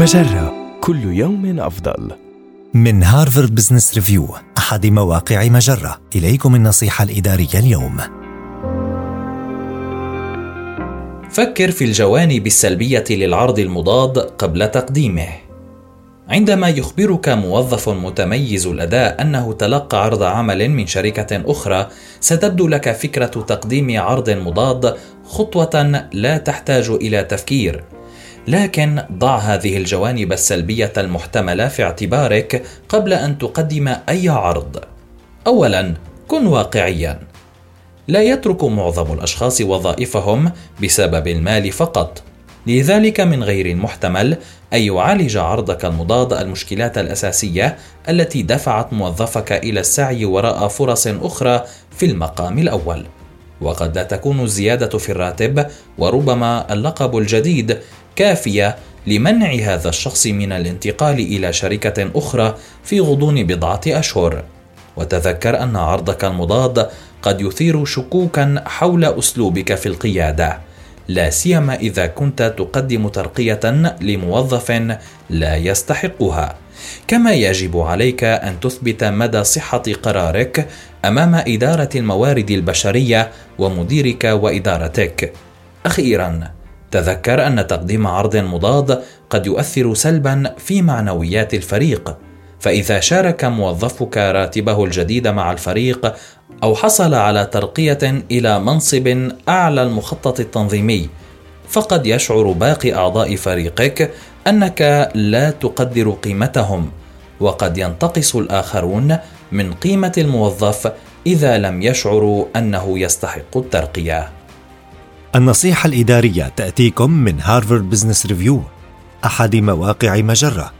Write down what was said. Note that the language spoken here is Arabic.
مجرة كل يوم أفضل. من Harvard Business Review أحد مواقع مجرة. إليكم النصيحة الإدارية اليوم. فكر في الجوانب السلبية للعرض المضاد قبل تقديمه. عندما يخبرك موظف متميز الأداء أنه تلقى عرض عمل من شركة أخرى ستبدو لك فكرة تقديم عرض مضاد خطوة لا تحتاج إلى تفكير. لكن ضع هذه الجوانب السلبية المحتملة في اعتبارك قبل أن تقدم أي عرض. اولا كن واقعيا. لا يترك معظم الأشخاص وظائفهم بسبب المال فقط. لذلك من غير المحتمل أن يعالج عرضك المضاد المشكلات الأساسية التي دفعت موظفك إلى السعي وراء فرص أخرى في المقام الأول. وقد لا تكون الزيادة في الراتب وربما اللقب الجديد كافية لمنع هذا الشخص من الانتقال إلى شركة أخرى في غضون بضعة أشهر. وتذكر أن عرضك المضاد قد يثير شكوكا حول أسلوبك في القيادة. لا سيما إذا كنت تقدم ترقية لموظف لا يستحقها. كما يجب عليك أن تثبت مدى صحة قرارك أمام إدارة الموارد البشرية ومديرك وإدارتك. أخيرا تذكر أن تقديم عرض مضاد قد يؤثر سلبا في معنويات الفريق. فإذا شارك موظفك راتبه الجديد مع الفريق أو حصل على ترقية إلى منصب أعلى المخطط التنظيمي فقد يشعر باقي أعضاء فريقك أنك لا تقدر قيمتهم وقد ينتقص الآخرون من قيمة الموظف إذا لم يشعروا أنه يستحق الترقية. النصيحة الإدارية تأتيكم من Harvard Business Review أحد مواقع مجرة.